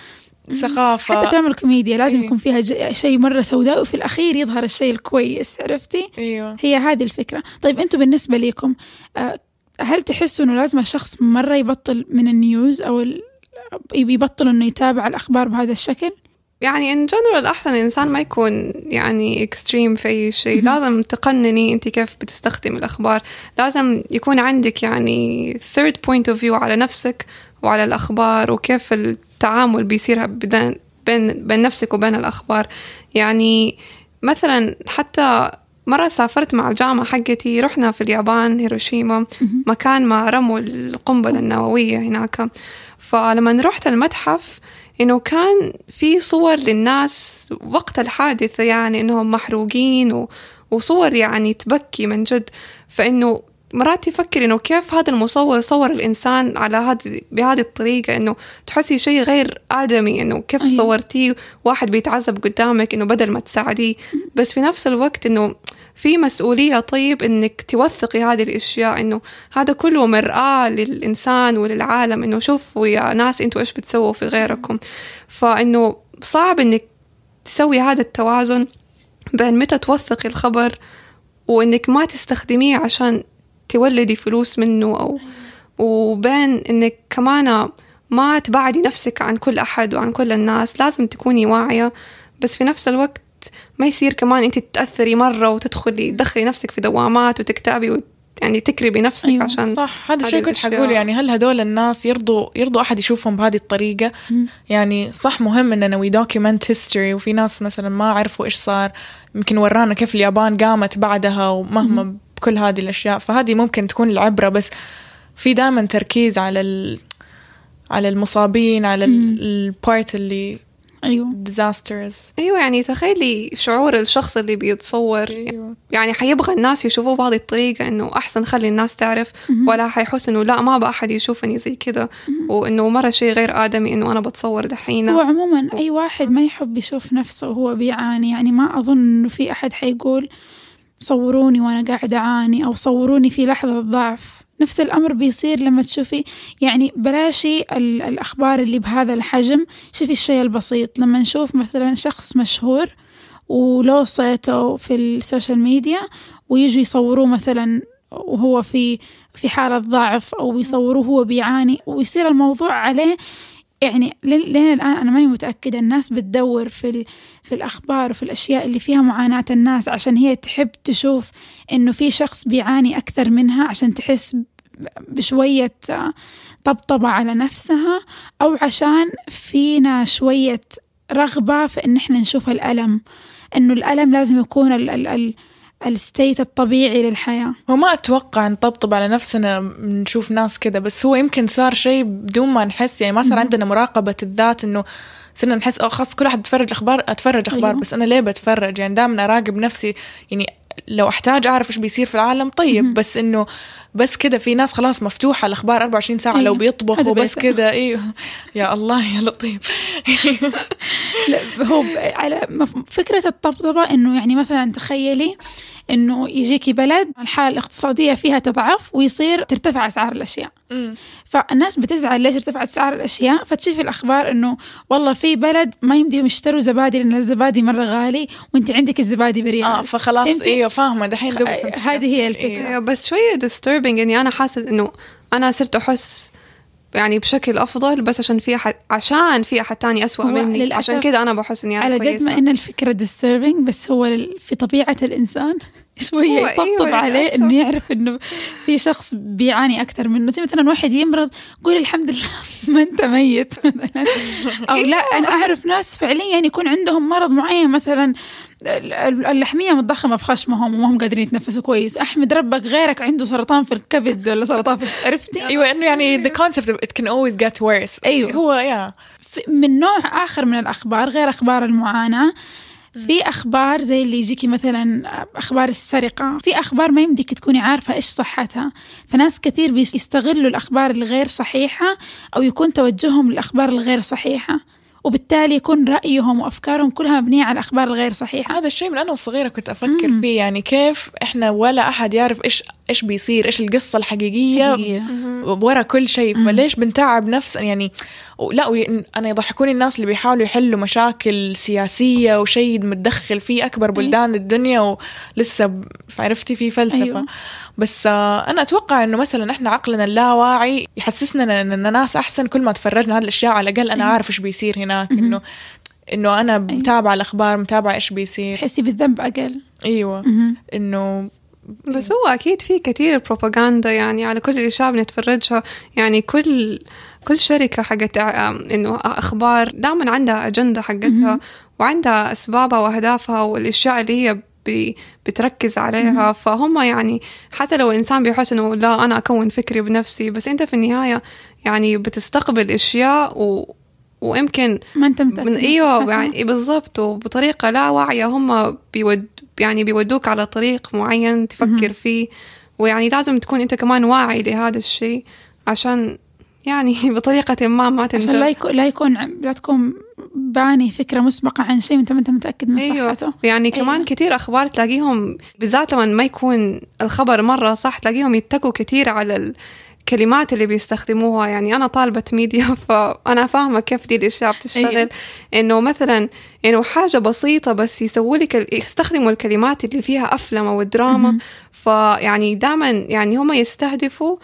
ثقافة. حتى أفلام الكوميديا لازم أيوة. يكون فيها ج- شيء مرة سوداء وفي الأخير يظهر الشيء الكويس عرفتي؟ أيوه. هي هذه الفكرة. طيب أنتم بالنسبة لكم آه، هل تحسوا إنه لازم الشخص مرة يبطل من ال news أو ال... يبطل إنه يتابع الأخبار بهذا الشكل؟ يعني in general احسن الإنسان ما يكون يعني extreme في أي شيء. لازم تقنني أنت كيف بتستخدم الأخبار. لازم يكون عندك يعني third point of view على نفسك وعلى الأخبار وكيف التعامل بيصير بين بين نفسك وبين الأخبار. يعني مثلا حتى مرة سافرت مع الجامعة حقتي رحنا في اليابان هيروشيما. مكان ما رموا القنبلة النووية هناك. فلما رحت المتحف إنه كان في صور للناس وقت الحادثة يعني إنهم محروقين و... وصور يعني تبكي من جد. فإنه مرات تفكر إنه كيف هذا المصور صور الإنسان على هذه بهذه الطريقة إنه تحسي شيء غير آدمي إنه كيف أيوة. صورتيه واحد بيتعذب قدامك إنه بدل ما تساعديه بس في نفس الوقت إنه في مسؤولية طيب إنك توثقي هذه الأشياء إنه هذا كله مرآة للإنسان وللعالم إنه شوفوا يا ناس أنتوا إيش بتسووا في غيركم فإنه صعب إنك تسوي هذا التوازن بين متى توثقي الخبر وإنك ما تستخدميه عشان تولدي فلوس منه أو وبين إنك كمان ما تبعدي نفسك عن كل أحد وعن كل الناس. لازم تكوني واعية بس في نفس الوقت ما يصير كمان أنت تتأثري مرة وتدخلي تدخلي نفسك في دوامات وتكتئبي وت... يعني تكري بنفسك أيوة، عشان صح. هذا الشيء كنت الأشياء. حقول يعني هل هدول الناس يرضوا يرضوا أحد يشوفهم بهذه الطريقة؟ يعني صح مهم إننا we document history وفي ناس مثلا ما عرفوا إيش صار. يمكن ورانا كيف اليابان قامت بعدها ومهما بكل هذه الأشياء. فهذه ممكن تكون العبرة بس في دائما تركيز على ال على المصابين على. ال part اللي أيوه. disasters أيوه يعني تخيلي شعور الشخص اللي بيتصور. أيوه. يعني حيبغى الناس يشوفوه بهذه الطريقة إنه أحسن خلي الناس تعرف ولا حيحس إنه لا ما بقى أحد يشوفني زي كذا وإنه مرة شيء غير آدمي إنه أنا بتصور دحين هو عموما أي واحد ما يحب يشوف نفسه وهو بيعاني. يعني ما أظن إنه في أحد حيقول صوروني وأنا قاعد أعاني أو صوروني في لحظة ضعف. نفس الأمر بيصير لما تشوفي يعني بلاشي ال- الأخبار اللي بهذا الحجم. شوفي الشيء البسيط. لما نشوف مثلا شخص مشهور ولو صيته في ال social media ويجوا يصوروه مثلا وهو في في حالة ضعف أو يصوروه هو بيعاني ويصير الموضوع عليه يعني لين الآن أنا ماني متأكدة الناس بتدور في ال... في الأخبار وفي الأشياء اللي فيها معاناة الناس عشان هي تحب تشوف إنه في شخص بيعاني أكثر منها عشان تحس بشوية آه، طبطبة على نفسها أو عشان فينا شوية رغبة في إن إحنا نشوف الألم. إنه الألم لازم يكون ال... ال... ال... الستيت الطبيعي للحياة. وما أتوقع نطبطب على نفسنا نشوف ناس كده بس هو يمكن صار شيء بدون ما نحس يعني ما صار عندنا مراقبة الذات إنه صرنا نحس أو خلاص كل واحد بيتفرج أخبار أتفرج أخبار أيوة. بس أنا ليه بتفرج؟ يعني دائما أراقب نفسي يعني لو أحتاج أعرف إيش بيصير في العالم طيب مهم. بس إنه بس كده في ناس خلاص مفتوحة الأخبار 24 ساعة أيوة. لو بيطبخ هذا وبس. كده إيه <laughs> يا الله يا لطيف <laughs> لا هو على فكرة الطبطبة إنه يعني مثلا تخيلي إنه يجيكي بلد الحالة الاقتصادية فيها تضعف ويصير ترتفع أسعار الأشياء أمم. فالناس بتزعل ليش ارتفعت أسعار الأشياء فتشوفي الأخبار إنه والله في بلد ما يمديهم يشتروا زبادي لأن الزبادي مرة غالي وأنت عندك الزبادي بريال آه فخلاص فهمتي؟ إيوه فاهمة دحين هذه هي. الفكرة. أيوة بس شوية disturbing إني أنا حاسة إنه أنا صرت أحس يعني بشكل أفضل بس عشان في أحد عشان في أحد تاني أسوأ هو مني عشان كذا أنا بحس إني أنا على قد. ما إن الفكرة disturbing بس هو في طبيعة الإنسان شوية هو يطبطب أيوة عليه للأسف. إنه يعرف إنه في شخص بيعاني أكثر منه. زي مثلا واحد يمرض قول الحمد لله <laughs> ما أنت ميت مثلا. أو لا أنا أعرف ناس فعليا يكون عندهم مرض معين مثلا ال- ال- اللحمية متضخمة في خشمهم وما هم قادرين يتنفسوا كويس. أحمد ربك غيرك عنده سرطان في الكبد ولا سرطان في عرفتي؟ <laughs> أيوه إنه يعني the concept of it can always get worse. أيوة. هو يا في- من نوع آخر من الأخبار غير أخبار المعاناة في أخبار زي اللي يجيكي مثلا أخبار السرقة في أخبار ما يمديك تكوني عارفة إيش صحتها. فناس كثير بيستغلوا الأخبار الغير صحيحة أو يكون توجههم للأخبار الغير صحيحة. وبالتالي يكون رأيهم وأفكارهم كلها مبنية على الأخبار الغير صحيحة هذا الشيء من أنا وصغيرة كنت أفكر مم. فيه يعني كيف إحنا ولا أحد يعرف إيش إيش بيصير إيش القصة الحقيقية حقيقية. ورا كل شيء. فليش بنتعب نفس يعني لا أنا يضحكوني الناس اللي بيحاولوا يحلوا مشاكل سياسية وشيء متدخل فيه أكبر بلدان الدنيا ولسه عرفتي في فلسفة أيوة. بس آه، أنا أتوقع إنه مثلا إحنا عقلنا اللاواعي يحسسنا اننا ناس أحسن كل ما تفرجنا هذه الأشياء على الأقل أنا أيوة. عارف إيش بيصير هناك. انه إنه أنا متابعة الأخبار متابعة إيش بيصير تحسي بالذنب أقل أيوه. إنه بس هو أكيد في كتير بروباغندا يعني على كل الأشياء بنتفرجها يعني كل كل شركة حقت آم، إنه أخبار دائما عندها أجندة حقتها. وعندها أسبابها وأهدافها والأشياء اللي هي بتركز عليها. فهم يعني حتى لو الإنسان بيحس إنه لا أنا أكون فكري بنفسي بس أنت في النهاية يعني بتستقبل أشياء و ويمكن ما أنت متأكد من إيوه. يعني بالضبط. وبطريقة لا واعية هم بيود يعني بيودوك على طريق معين تفكر. فيه. ويعني لازم تكون أنت كمان واعي لهذا الشيء عشان يعني <laughs> بطريقة ما ما عشان لا يكون لا يكون لا تكون باني فكرة مسبقة عن شيء وانت ما انت متأكد من أيوه صحته يعني كمان أيوة. كتير أخبار تلاقيهم بالذات لما ما يكون الخبر مرة صح تلاقيهم يتكوا كتير على الكلمات اللي بيستخدموها يعني أنا طالبة ميديا <laughs> فأنا فاهمة كيف دي الأشياء بتشتغل أيوة. إنه مثلا إنه حاجة بسيطة بس يسووا لك يستخدموا الكلمات اللي فيها أفلام أو دراما. فيعني دائما يعني هم يستهدفوا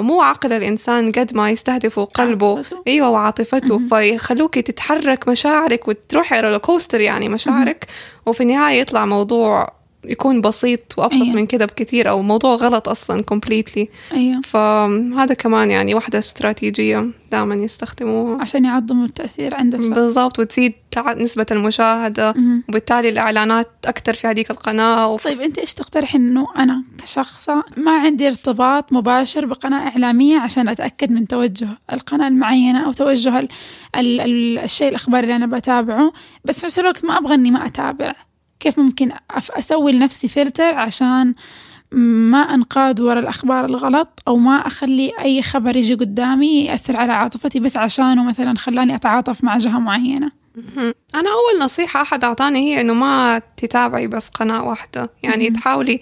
مو عقل الإنسان قد ما يستهدفوا قلبه عاطفته. أيوه وعاطفته. فيخلوك تتحرك مشاعرك وتروحي roller coaster يعني مشاعرك وفي النهاية يطلع موضوع يكون بسيط وأبسط أيوة. من كده بكثير أو موضوع غلط أصلا completely. أيوه. فهذا كمان يعني واحدة استراتيجية دائما يستخدموها. عشان يعظموا التأثير عند الشخص. بالضبط وتزيد نسبة المشاهدة مهم. وبالتالي الإعلانات أكثر في هذيك القناة وف... طيب أنت إيش تقترح إنه أنا كشخصة ما عندي ارتباط مباشر بقناة إعلامية عشان أتأكد من توجه القناة المعينة أو توجه ال ال ال الشيء الاخباري اللي أنا بتابعه بس في نفس الوقت ما أبغى إني ما أتابع. كيف ممكن أف أسوي لنفسي فلتر عشان ما أنقاد ورا الأخبار الغلط أو ما أخلي أي خبر يجي قدامي يأثر على عاطفتي بس عشانه مثلا خلاني أتعاطف مع جهة معينة. أنا أول نصيحة أحد أعطاني هي إنه ما تتابعي بس قناة واحدة يعني. تحاولي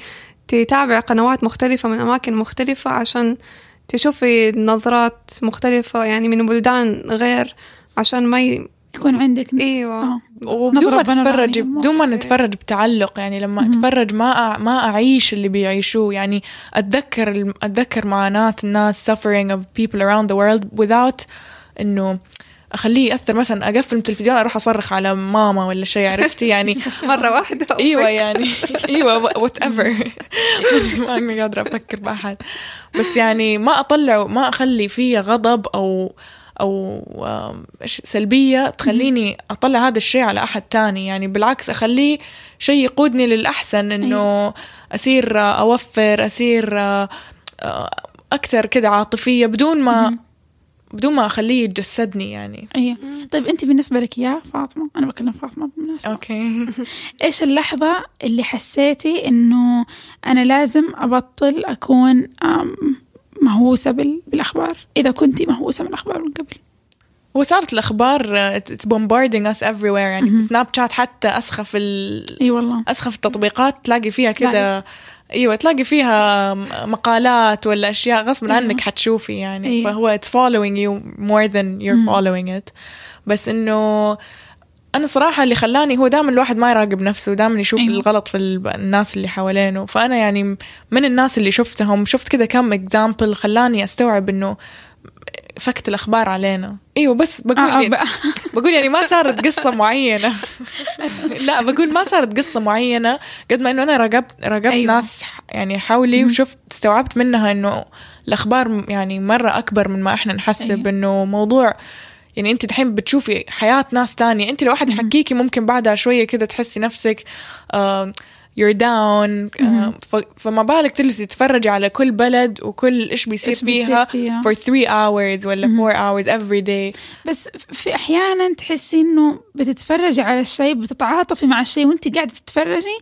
تتابعي قنوات مختلفة من أماكن مختلفة عشان تشوفي نظرات مختلفة يعني من بلدان غير عشان ما ي... يكون عندك إيوه. آه. وبدون ما تتفرج. بدون ما نتفرج بتعلق يعني لما. أتفرج ما ما أعيش اللي بيعيشوه. يعني أتذكر أتذكر معاناة الناس suffering of people around the world without إنه أخليه يأثر. مثلا أقفل التلفزيون أروح أصرخ على ماما ولا شيء عرفتي؟ يعني <laughs> مرة واحدة <laughs> إيوه يعني. <laughs> إيوه وات ايفر ما أني قادرة أفكر بأحد. بس يعني ما أطلع ما أخلي فيه غضب أو أو سلبية تخليني أطلع هذا الشيء على أحد تاني. يعني بالعكس أخليه شيء يقودني للأحسن إنه أصير آه، أوفر أصير آه، آه، أكثر كده عاطفية بدون ما. بدون ما أخليه يتجسدني يعني. أيوه. طيب أنت بالنسبة لك يا فاطمة أنا بكلم فاطمة بالمناسبة. أوكي. <laughs> إيش اللحظة اللي حسيتي إنه أنا لازم أبطل أكون أم، مهووسة بال- بالأخبار إذا كنتي مهووسة من الاخبار من قبل وصارت الأخبار it's bombarding us everywhere يعني. سناب شات حتى أسخف ال... إي والله أسخف التطبيقات تلاقي فيها كده إيوه تلاقي فيها مقالات ولا أشياء غصب أيوة. عنك حتشوفي يعني أيوة. فهو following you more than you're مم. following it بس إنه أنا صراحة اللي خلاني هو دائما الواحد ما يراقب نفسه دائما يشوف. أيوة. الغلط في ال- الناس اللي حوالينه فأنا يعني من الناس اللي شفتهم شفت كده كم اكزامبل خلاني أستوعب إنه فكت الأخبار علينا إيوه بس بقول آه يعني بقى. <laughs> بقول يعني ما صارت قصة معينة <laughs> لا بقول ما صارت قصة معينة قد ما إنه أنا راقبت راقبت. أيوة. ناس يعني حولي. وشفت استوعبت منها إنه الأخبار يعني مرة أكبر من ما إحنا نحسب أيوة. إنه موضوع يعني انت دحين بتشوفي حياة ناس تانية انت لو واحد مم. يحكيكي ممكن بعدها شوية كده تحسي نفسك you're down uh, فما بالك تجلسي تتفرجي على كل بلد وكل إيش بيصير فيها فيها. for three hours ولا مم. four hours every day بس في أحيانا تحسي إنه بتتفرجي على الشيء بتتعاطفي مع الشيء وانت قاعدة تتفرجي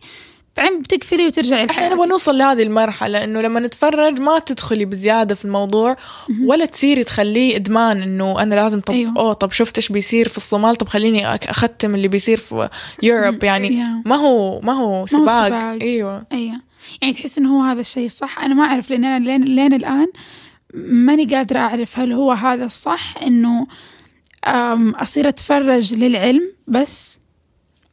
بعدين بتقفلي وترجعي إحنا لحالك نبغى نوصل لهذه المرحلة إنه لما نتفرج ما تدخلي بزيادة في الموضوع. ولا تصيري تخليه إدمان إنه أنا لازم طب. أيوه. أوه طب شفت إيش بيصير في الصومال طب خليني أختم اللي بيصير في يوروب يعني يا. ما هو ما هو سباق سباق. أيوه أيوه يعني تحس إنه هو هذا الشيء الصح أنا ما أعرف لأن أنا لين, لين الآن ماني قادرة أعرف هل هو هذا الصح إنه أصير أتفرج للعلم بس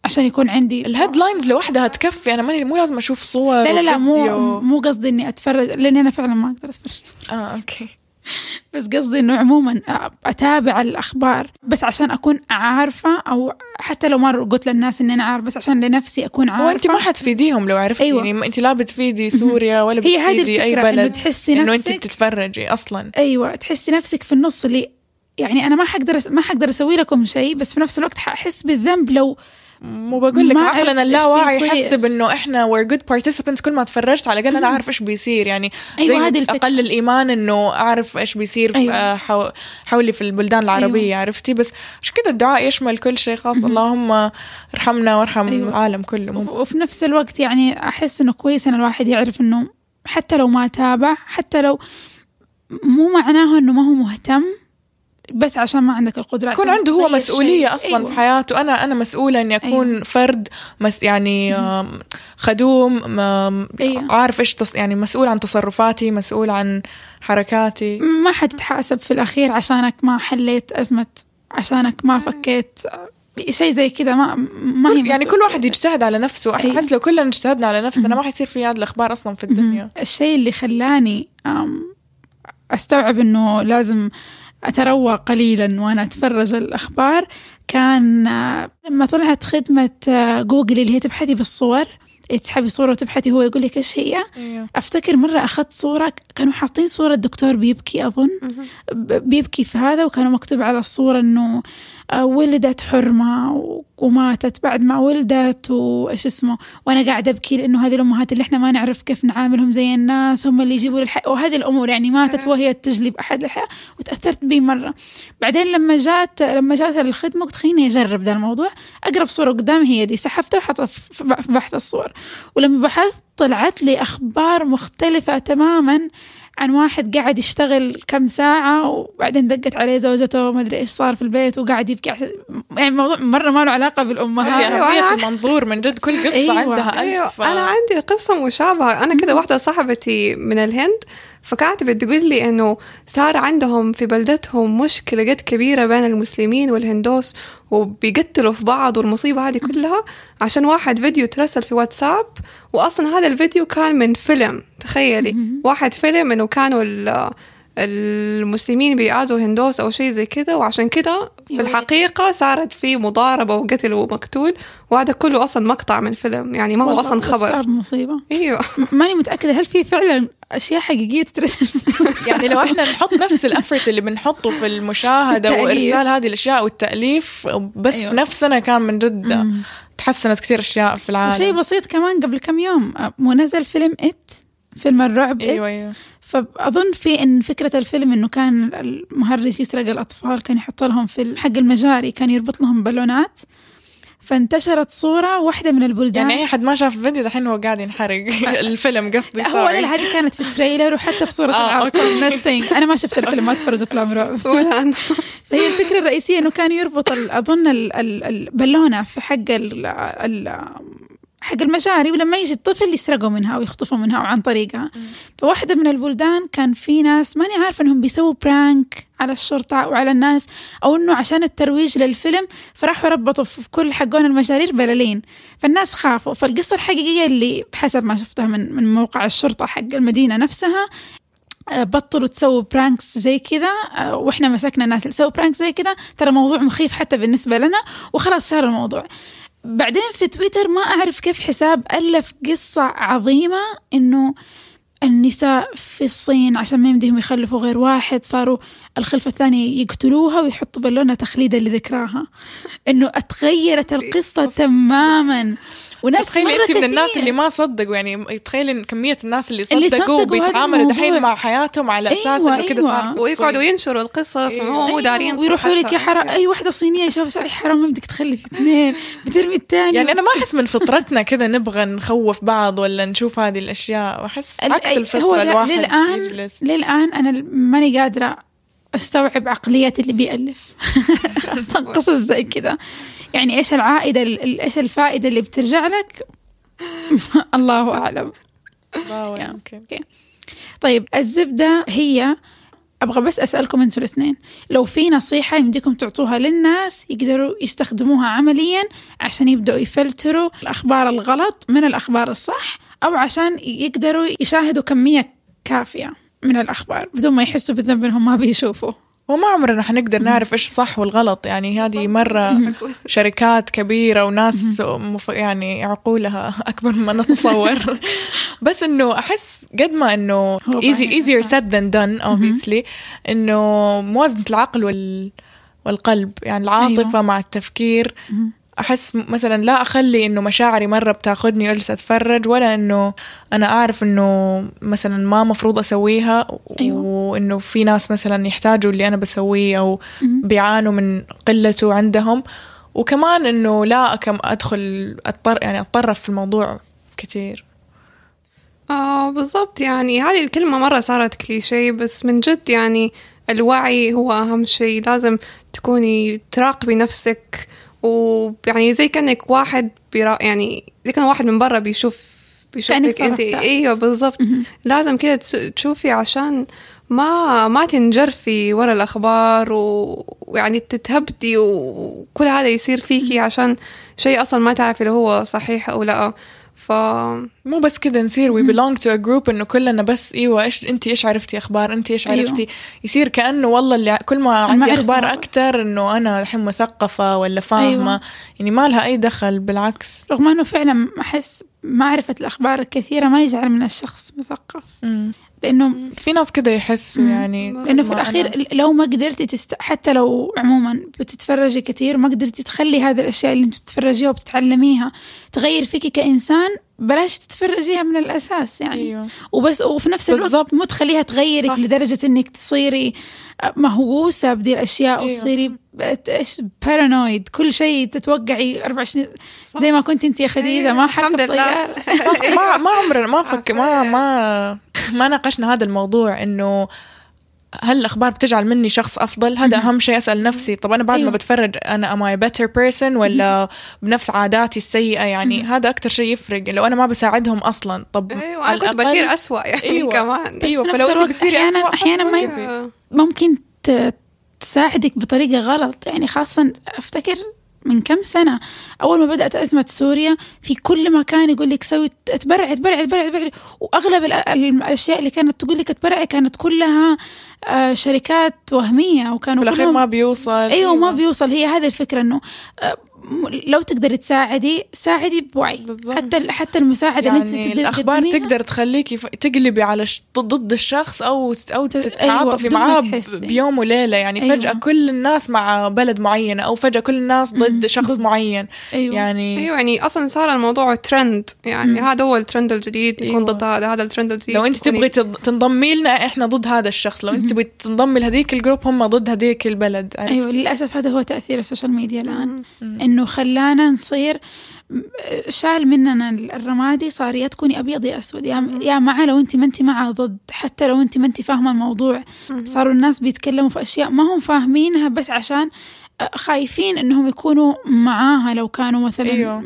عشان يكون عندي ال headlines لوحدها تكفي. أنا ماني مو لازم أشوف صور لا لا لا مو. مو قصدي إني أتفرج لأني أنا فعلا ما أقدر أتفرج آه okay. <laughs> بس قصدي إنه عموما أتابع الأخبار بس عشان أكون عارفة أو حتى لو ما قلت للناس إني أنا عارفه بس عشان لنفسي أكون عارفه هو أنت ما حتفيديهم لو عرفتي. أيوة. يعني أنت لا بتفيدي سوريا ولا هي هذه بتفيدي أي الفكرة إنه بلد. تحسي إنه أنت نفسك بتتفرجي أصلا. أيوه تحسي نفسك في النص اللي يعني أنا ما حقدر ما حقدر أسوي لكم شيء بس في نفس الوقت حأحس بالذنب لو مو بقول لك عقلنا اللاواعي. يحسب انه إحنا we're good participants كل ما تفرجت على الاقل أنا أعرف إيش بيصير يعني أيوة، هذه الفكرة. أقل الإيمان إنه أعرف إيش بيصير أيوة. أيوة. حو... حولي في البلدان العربية أيوة. عرفتي بس عشان كده الدعاء يشمل كل شيء خاص اللهم ارحمنا وارحم أيوة. العالم كله وفي نفس الوقت يعني أحس إنه كويس إن الواحد يعرف إنه حتى لو ما تابع حتى لو مو معناه إنه ما هو مهتم بس عشان ما عندك القدرة يكون عنده هو تغير مسؤولية شيء. أصلا أيوة. في حياته أنا أنا مسؤولة إني أكون أيوة. فرد مس يعني خدوم أيوة. عارف إيش تص... يعني مسؤول عن تصرفاتي مسؤول عن حركاتي ما حتتحاسب في الأخير عشانك ما حليت أزمة عشانك ما فكيت شيء زي كذا ما ما هي يعني كل واحد. يجتهد على نفسه أيوة. احس لو كلنا اجتهدنا على نفسنا. ما حيصير في هذه الأخبار أصلا في الدنيا. الشيء اللي خلاني أم، أستوعب إنه لازم أتروى قليلا وأنا أتفرج الأخبار. كان لما طلعت خدمة آه، جوجل اللي هي تبحثي بالصور تسحبي صورة وتبحثي هو يقول لك إيش هي؟ أيوه. أفتكر مرة أخذت صورة كانوا حاطين صورة دكتور بيبكي أظن ب- بيبكي في هذا وكانوا مكتوب على الصورة آه، ولدت حرمة وماتت بعد ما ولدت وإيش اسمه وأنا قاعدة أبكي لأنه هذه الأمهات اللي إحنا ما نعرف كيف نعاملهم زي الناس هم اللي يجيبوا للحياة وهذه الأمور يعني ماتت وهي تجلب أحد الحياة وتأثرت به مرة. بعدين لما جات لما جات الخدمة قلت خليني أجرب ذا الموضوع أقرب صورة قدامي هي دي سحبتها وحطها في في بحث الصور. ولما بحثت طلعت لي أخبار مختلفة تماما عن واحد قاعد يشتغل كم ساعة وبعدين دقت عليه زوجته وما أدري إيش صار في البيت وقاعد يبكي يعني موضوع مرة ما له علاقة بالأمهات. هي أهمية المنظور من جد كل قصة أيوة. عندها ألف. أنا عندي قصة مشابهة. أنا كده واحدة صاحبتي من الهند فكانت بتقول لي إنه صار عندهم في بلدتهم مشكلة قد كبيرة بين المسلمين والهندوس وبيقتلوا في بعض والمصيبة هذه كلها عشان واحد فيديو ترسل في واتساب واصلا هذا الفيديو كان من فيلم تخيلي. واحد فيلم إنه كانوا المسلمين بيعازوا هندوس أو شيء زي كده وعشان كده في يا الحقيقة صارت في مضاربة وقتل ومقتول وهذا كله أصلا مقطع من فيلم يعني ما هو أصلا خبر. مصيبة. أيوه. <laughs> م- ماني متأكدة هل في فعلا أشياء حقيقية تترسل <laughs> يعني لو إحنا نحط نفس ال effort اللي بنحطه في المشاهدة التأليف. وإرسال هذه الأشياء والتأليف بس أيوة. في نفس سنة كان من جد. تحسنت كثير أشياء في العالم. وشيء بسيط كمان قبل كم يوم أ- منزل فيلم It؟ فيلم الرعب It؟ أيوه أيوه. فأظن في إن فكرة الفيلم إنه كان المهرج يسرق الأطفال كان يحط لهم في حق المجاري كان يربط لهم بالونات. فانتشرت صورة واحدة من البلدان. يعني اي حد ما شاف الفيديو دحين هو قاعد ينحرق <laughs> الفيلم قصدي هو لا هذه كانت في ال trailer وحتى في صورة آه، العرض. أنا ما شفت الفيلم ما أتفرج أفلام رعب فهي الفكرة الرئيسية إنه كان يربط ال- أظن ال- ال- البالونة في حق ال ال حق المجاري ولما يجي الطفل يسرقوا منها أو يخطفوا منها أو عن طريقها. فواحدة من البلدان كان في ناس ماني عارفة إنهم بيسووا prank على الشرطة وعلى الناس أو إنه عشان الترويج للفيلم فراحوا ربطوا في كل حقون المجارير بلالين. فالناس خافوا. فالقصة الحقيقية اللي بحسب ما شفتها من من موقع الشرطة حق المدينة نفسها آه، بطلوا تسووا pranks زي كذا آه، وإحنا مسكنا الناس اللي سووا pranks زي كذا. ترى موضوع مخيف حتى بالنسبة لنا وخلاص صار الموضوع. بعدين في تويتر ما أعرف كيف حساب ألف قصة عظيمة إنه النساء في الصين عشان ما يمديهم يخلفوا غير واحد صاروا الخلفة الثانية يقتلوها ويحطوا بالونة تخليدا لذكراها. إنه أتغيرت القصة تماما. وناس تخيلي انت من الناس. اللي ما صدقوا يعني تخيلي إن كمية الناس اللي اللي صدقوا صدقوا هذا بيتعاملوا دحين. مع حياتهم على أساس أيوة، انه كده أيوة. صار في ويقعدوا. ينشروا القصص أيوة. وهم مو دارين ويروحوا لك يا حرام اي واحدة صينية يشوف صحيح حرام ما بدك تخلي اثنين بترمي الثاني يعني أنا ما أحس من فطرتنا كذا نبغى نخوف بعض ولا نشوف هذه الأشياء واحس عكس الفطرة الواحد للآن يجلس للآن أنا ماني قادرة أستوعب عقلية اللي بيألف خاصة <laughs> قصص زي كذا يعني إيش العائدة ال- ال- إيش الفائدة اللي بترجع لك <laughs> الله يا. يمكن. طيب الزبدة هي أبغى بس أسألكم أنتوا الاثنين لو في نصيحة يمديكم تعطوها للناس يقدروا يستخدموها عمليا عشان يبدأوا يفلتروا الأخبار الغلط من الأخبار الصح أو عشان يقدروا يشاهدوا كمية كافية من الأخبار بدون ما يحسوا بالذنب إنهم ما بيشوفوا وما عمرنا حنقدر نعرف إيش صح والغلط. يعني هذه مرة <laughs> شركات كبيرة وناس. يعني عقولها أكبر مما نتصور. <laughs> بس إنه أحس قد ما easy بعدين easier said than done obviously. إنه موازنة العقل وال... والقلب. يعني العاطفة أيوة. مع التفكير. أحس مثلا لا أخلي إنه مشاعري مرة بتاخدني أجلس أتفرج ولا إنه أنا أعرف إنه مثلا ما مفروض أسويها أيوة. وإنه في ناس مثلا يحتاجوا اللي أنا بسويه أو بيعانوا من قلته عندهم. وكمان إنه لا أكم أدخل أضطر يعني أتطرف في الموضوع كتير. آه بالضبط. يعني هذه الكلمة مرة صارت كليشيه بس من جد يعني الوعي هو أهم شيء. لازم تكوني تراقبي نفسك ويعني زي كأنك واحد بيرا يعني زي كان واحد من برا بيشوف بيشوفك أنت. إيوه بالضبط. لازم كده تشوفي عشان ما ما تنجرفي ورا الأخبار و- ويعني تتهبدي وكل هذا يصير فيكي عشان شيء أصلا ما تعرفي لو هو صحيح أو لأ. ف مو بس كده نصير. We belong to a group إنه كلنا بس إيوه إيش أنت إيش عرفتي أخبار أنت إيش أيوة. عرفتي؟ يصير كأنه والله اللي كل ما عندي. أخبار أكثر إنه أنا الحين مثقفة ولا فاهمة. أيوة. يعني ما لها أي دخل بالعكس. رغم إنه فعلا أحس معرفة الأخبار الكثيرة ما يجعل من الشخص مثقف. مم. لأنه في ناس كده يحسوا. يعني لأنه في أنا- لو ما قدرتي تست... حتى لو عموما بتتفرجي كثير ما قدرتي تخلي هذه الأشياء اللي أنت بتتفرجيها وبتتعلميها تغير فيكي كإنسان بلاش تتفرجيها من الأساس يعني أيوه وبس وفي نفس الوقت بالضبط. مو تخليها تغيرك صح. لدرجة إنك تصيري مهووسة بدي الأشياء أيوة. وتصيري إيش بارانويد كل شيء تتوقعي 24 صح. زي ما كنت أنت يا خديجة ما حركة الحمد لله طيارة <laughs> ما ما عمرنا ما فك ما ما ما ناقشنا هذا الموضوع إنه هل الاخبار بتجعل مني شخص أفضل؟ هذا أهم شيء أسأل نفسي. طب أنا بعد أيوة. ما بتفرج أنا I a better person ولا بنفس عاداتي السيئة؟ يعني هذا أكتر شيء يفرق. لو أنا ما بساعدهم أصلا طب أيوه على أنا كنت الأقل- بصير اسوء يعني أيوة. كمان. أيوه فلو أنت بتصيري أحياناً- اسوء أحياناً ما. ممكن. تساعدك بطريقة غلط. يعني خاصة أفتكر من كم سنة. أول ما بدأت أزمة سوريا في كل مكان يقول لك سوي تبرع تبرع تبرع تبرع وأغلب ال- ال- الأشياء اللي كانت تقول لك تبرع كانت كلها آه، شركات وهمية وكانوا في الأخير كلهم ما بيوصل. أيوه ما بيوصل. هي هذه الفكرة إنه آه، لو تقدري تساعدي ساعدي بوعي بالضبط. حتى حتى المساعدة اللي انت يعني تقدري الاخبار تقدر تخليكي تقلبي على ش... ضد الشخص أو أو تتعاطفي أيوة، معاه. بيوم وليلة يعني أيوة. فجاه كل الناس مع بلد معينه أو فجأة كل الناس ضد مم. شخص ضد. معين أيوه يعني أيوه يعني أصلا صار الموضوع ترند يعني مم. هذا هو الترند الجديد يكون أيوة. ضد هذا هذا الترند الجديد لو أنت تبغي تنضمي لنا إحنا ضد هذا الشخص لو أنت تبغي تنضمي لهذيك ال group هم ضد هذيك البلد عرفت؟ أيوه للأسف هذا هو تأثير ال social media الآن مم. إنه خلانا نصير شال مننا الرمادي صار يا تكوني أبيض يا أسود. يا يا مع لو انت ما انت مع ضد. حتى لو انت ما انت فاهمة الموضوع. صاروا الناس بيتكلموا في أشياء ما هم فاهمينها بس عشان خايفين إنهم يكونوا معاها لو كانوا مثلا. اللي-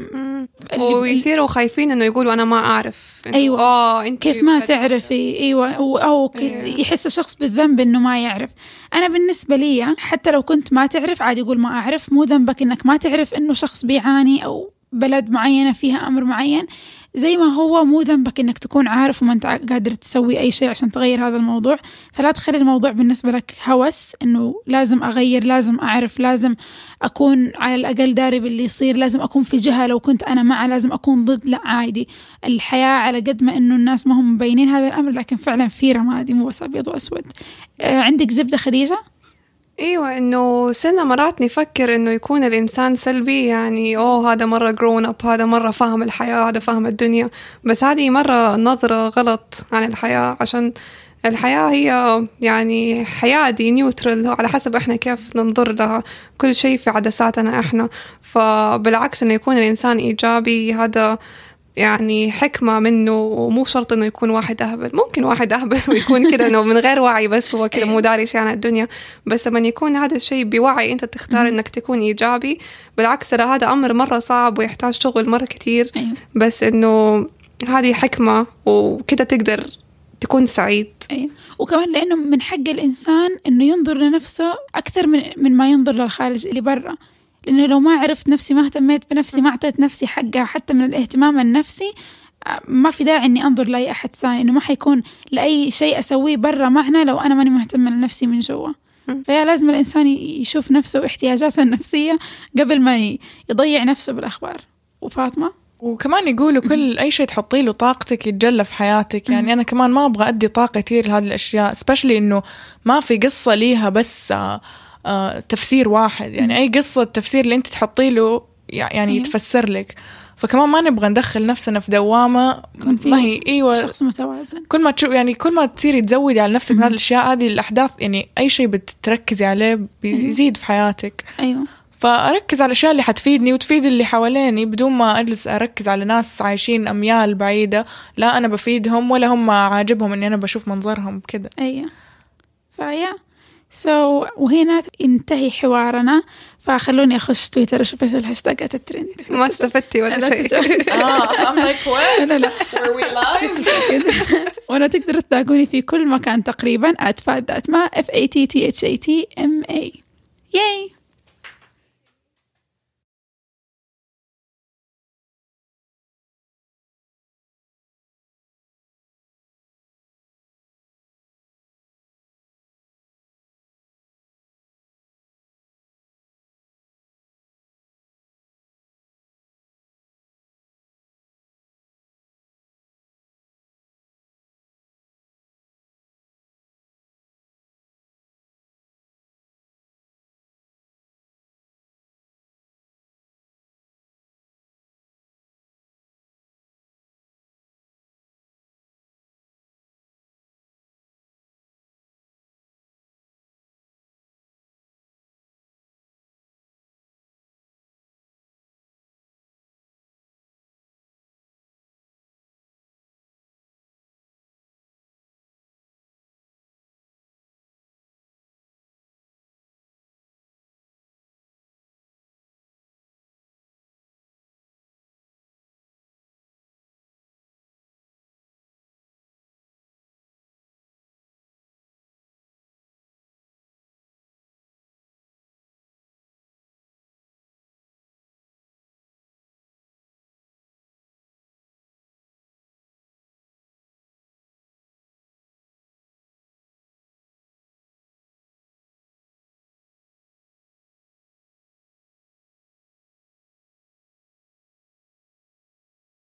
ويصيروا خايفين إنه يقولوا أنا ما أعرف. إنه أيوة. آه أنت كيف ما تعرفي. أيوه. أو, أيوة. يحس الشخص بالذنب إنه ما يعرف. أنا بالنسبة لي حتى لو كنت ما تعرف عادي يقول ما أعرف. مو ذنبك إنك ما تعرف إنه شخص بيعاني أو بلد معينة فيها أمر معين. زي ما هو مو ذنبك إنك تكون عارف وما أنت قادر تسوي أي شيء عشان تغير هذا الموضوع. فلا تخلي الموضوع بالنسبة لك هوس إنه لازم أغير لازم أعرف لازم أكون على الأقل داري باللي يصير لازم أكون في جهة لو كنت أنا معه لازم أكون ضد. لا عادي. الحياة على قد ما إنه الناس ما هم مبينين هذا الأمر لكن فعلا في رمادي مو بس أبيض وأسود. آه عندك زبدة خديجة؟ إيوه إنه سنة مرات نفكر إنه يكون الإنسان سلبي يعني أوه هذا مرة جرون اب هذا مرة فاهم الحياة هذا فاهم الدنيا. بس هذه مرة نظرة غلط عن الحياة عشان الحياة هي يعني حياة دي نيوترال على حسب إحنا كيف ننظر لها. كل شيء في عدساتنا إحنا. فبالعكس إنه يكون الإنسان إيجابي هذا يعني حكمة منه ومو شرط إنه يكون واحد أهبل. ممكن واحد أهبل ويكون كده إنه من غير وعي بس هو كده مو داري شيء عن الدنيا. بس لما يكون هذا الشيء بوعي أنت تختار إنك تكون إيجابي. بالعكس ترى هذا أمر مرة صعب ويحتاج شغل مرة كتير. أيوه بس إنه هذه حكمة وكده تقدر تكون سعيد. أيوه وكمان لأنه من حق الإنسان إنه ينظر لنفسه أكثر من من ما ينظر للخارج اللي برا. لأنه لو ما عرفت نفسي ما اهتميت بنفسي ما أعطيت نفسي حقها حتى من الاهتمام النفسي آه، ما في داعي إني أنظر لأي أحد ثاني إنه ما حيكون لأي شيء أسويه برا معنى لو أنا ماني مهتمة لنفسي من جوا. فيا لازم الإنسان يشوف نفسه واحتياجاته النفسية قبل ما يضيع نفسه بالأخبار. وفاطمة؟ وكمان يقولوا كل أي شيء تحطي له طاقتك يتجلى في حياتك. يعني أنا كمان ما أبغى أدي طاقة كثير لهذه الأشياء سبيشلي إنه ما في قصة ليها بس آه تفسير واحد يعني أي قصة التفسير اللي أنت تحطي له يعني أيوة. يتفسر لك. فكمان ما نبغى ندخل نفسنا في دوامة ما هي أيوه. شخص متوازن. كل ما تشوف يعني كل ما تصيري تزودي على نفسك من هذه الأشياء هذه الأحداث يعني أي شيء بتركزي عليه بيزيد في حياتك. أيوه. فأركز على الأشياء اللي حتفيدني وتفيد اللي حواليني بدون ما أجلس أركز على ناس عايشين أميال بعيدة. لا أنا بفيدهم ولا هم عاجبهم إني أنا بشوف منظرهم كده. أيوه. فيا سو so, وهنا ينتهي حوارنا. فخلوني أخش تويتر أشوف إيش الهاشتاجات الترند. ما استفدتي ولا لا شيء. <laughs> آه what? لا لا <laughs> وأنا تقدروا تلاقوني في كل مكان تقريبا at فات ما f a t t h a t m a. ياي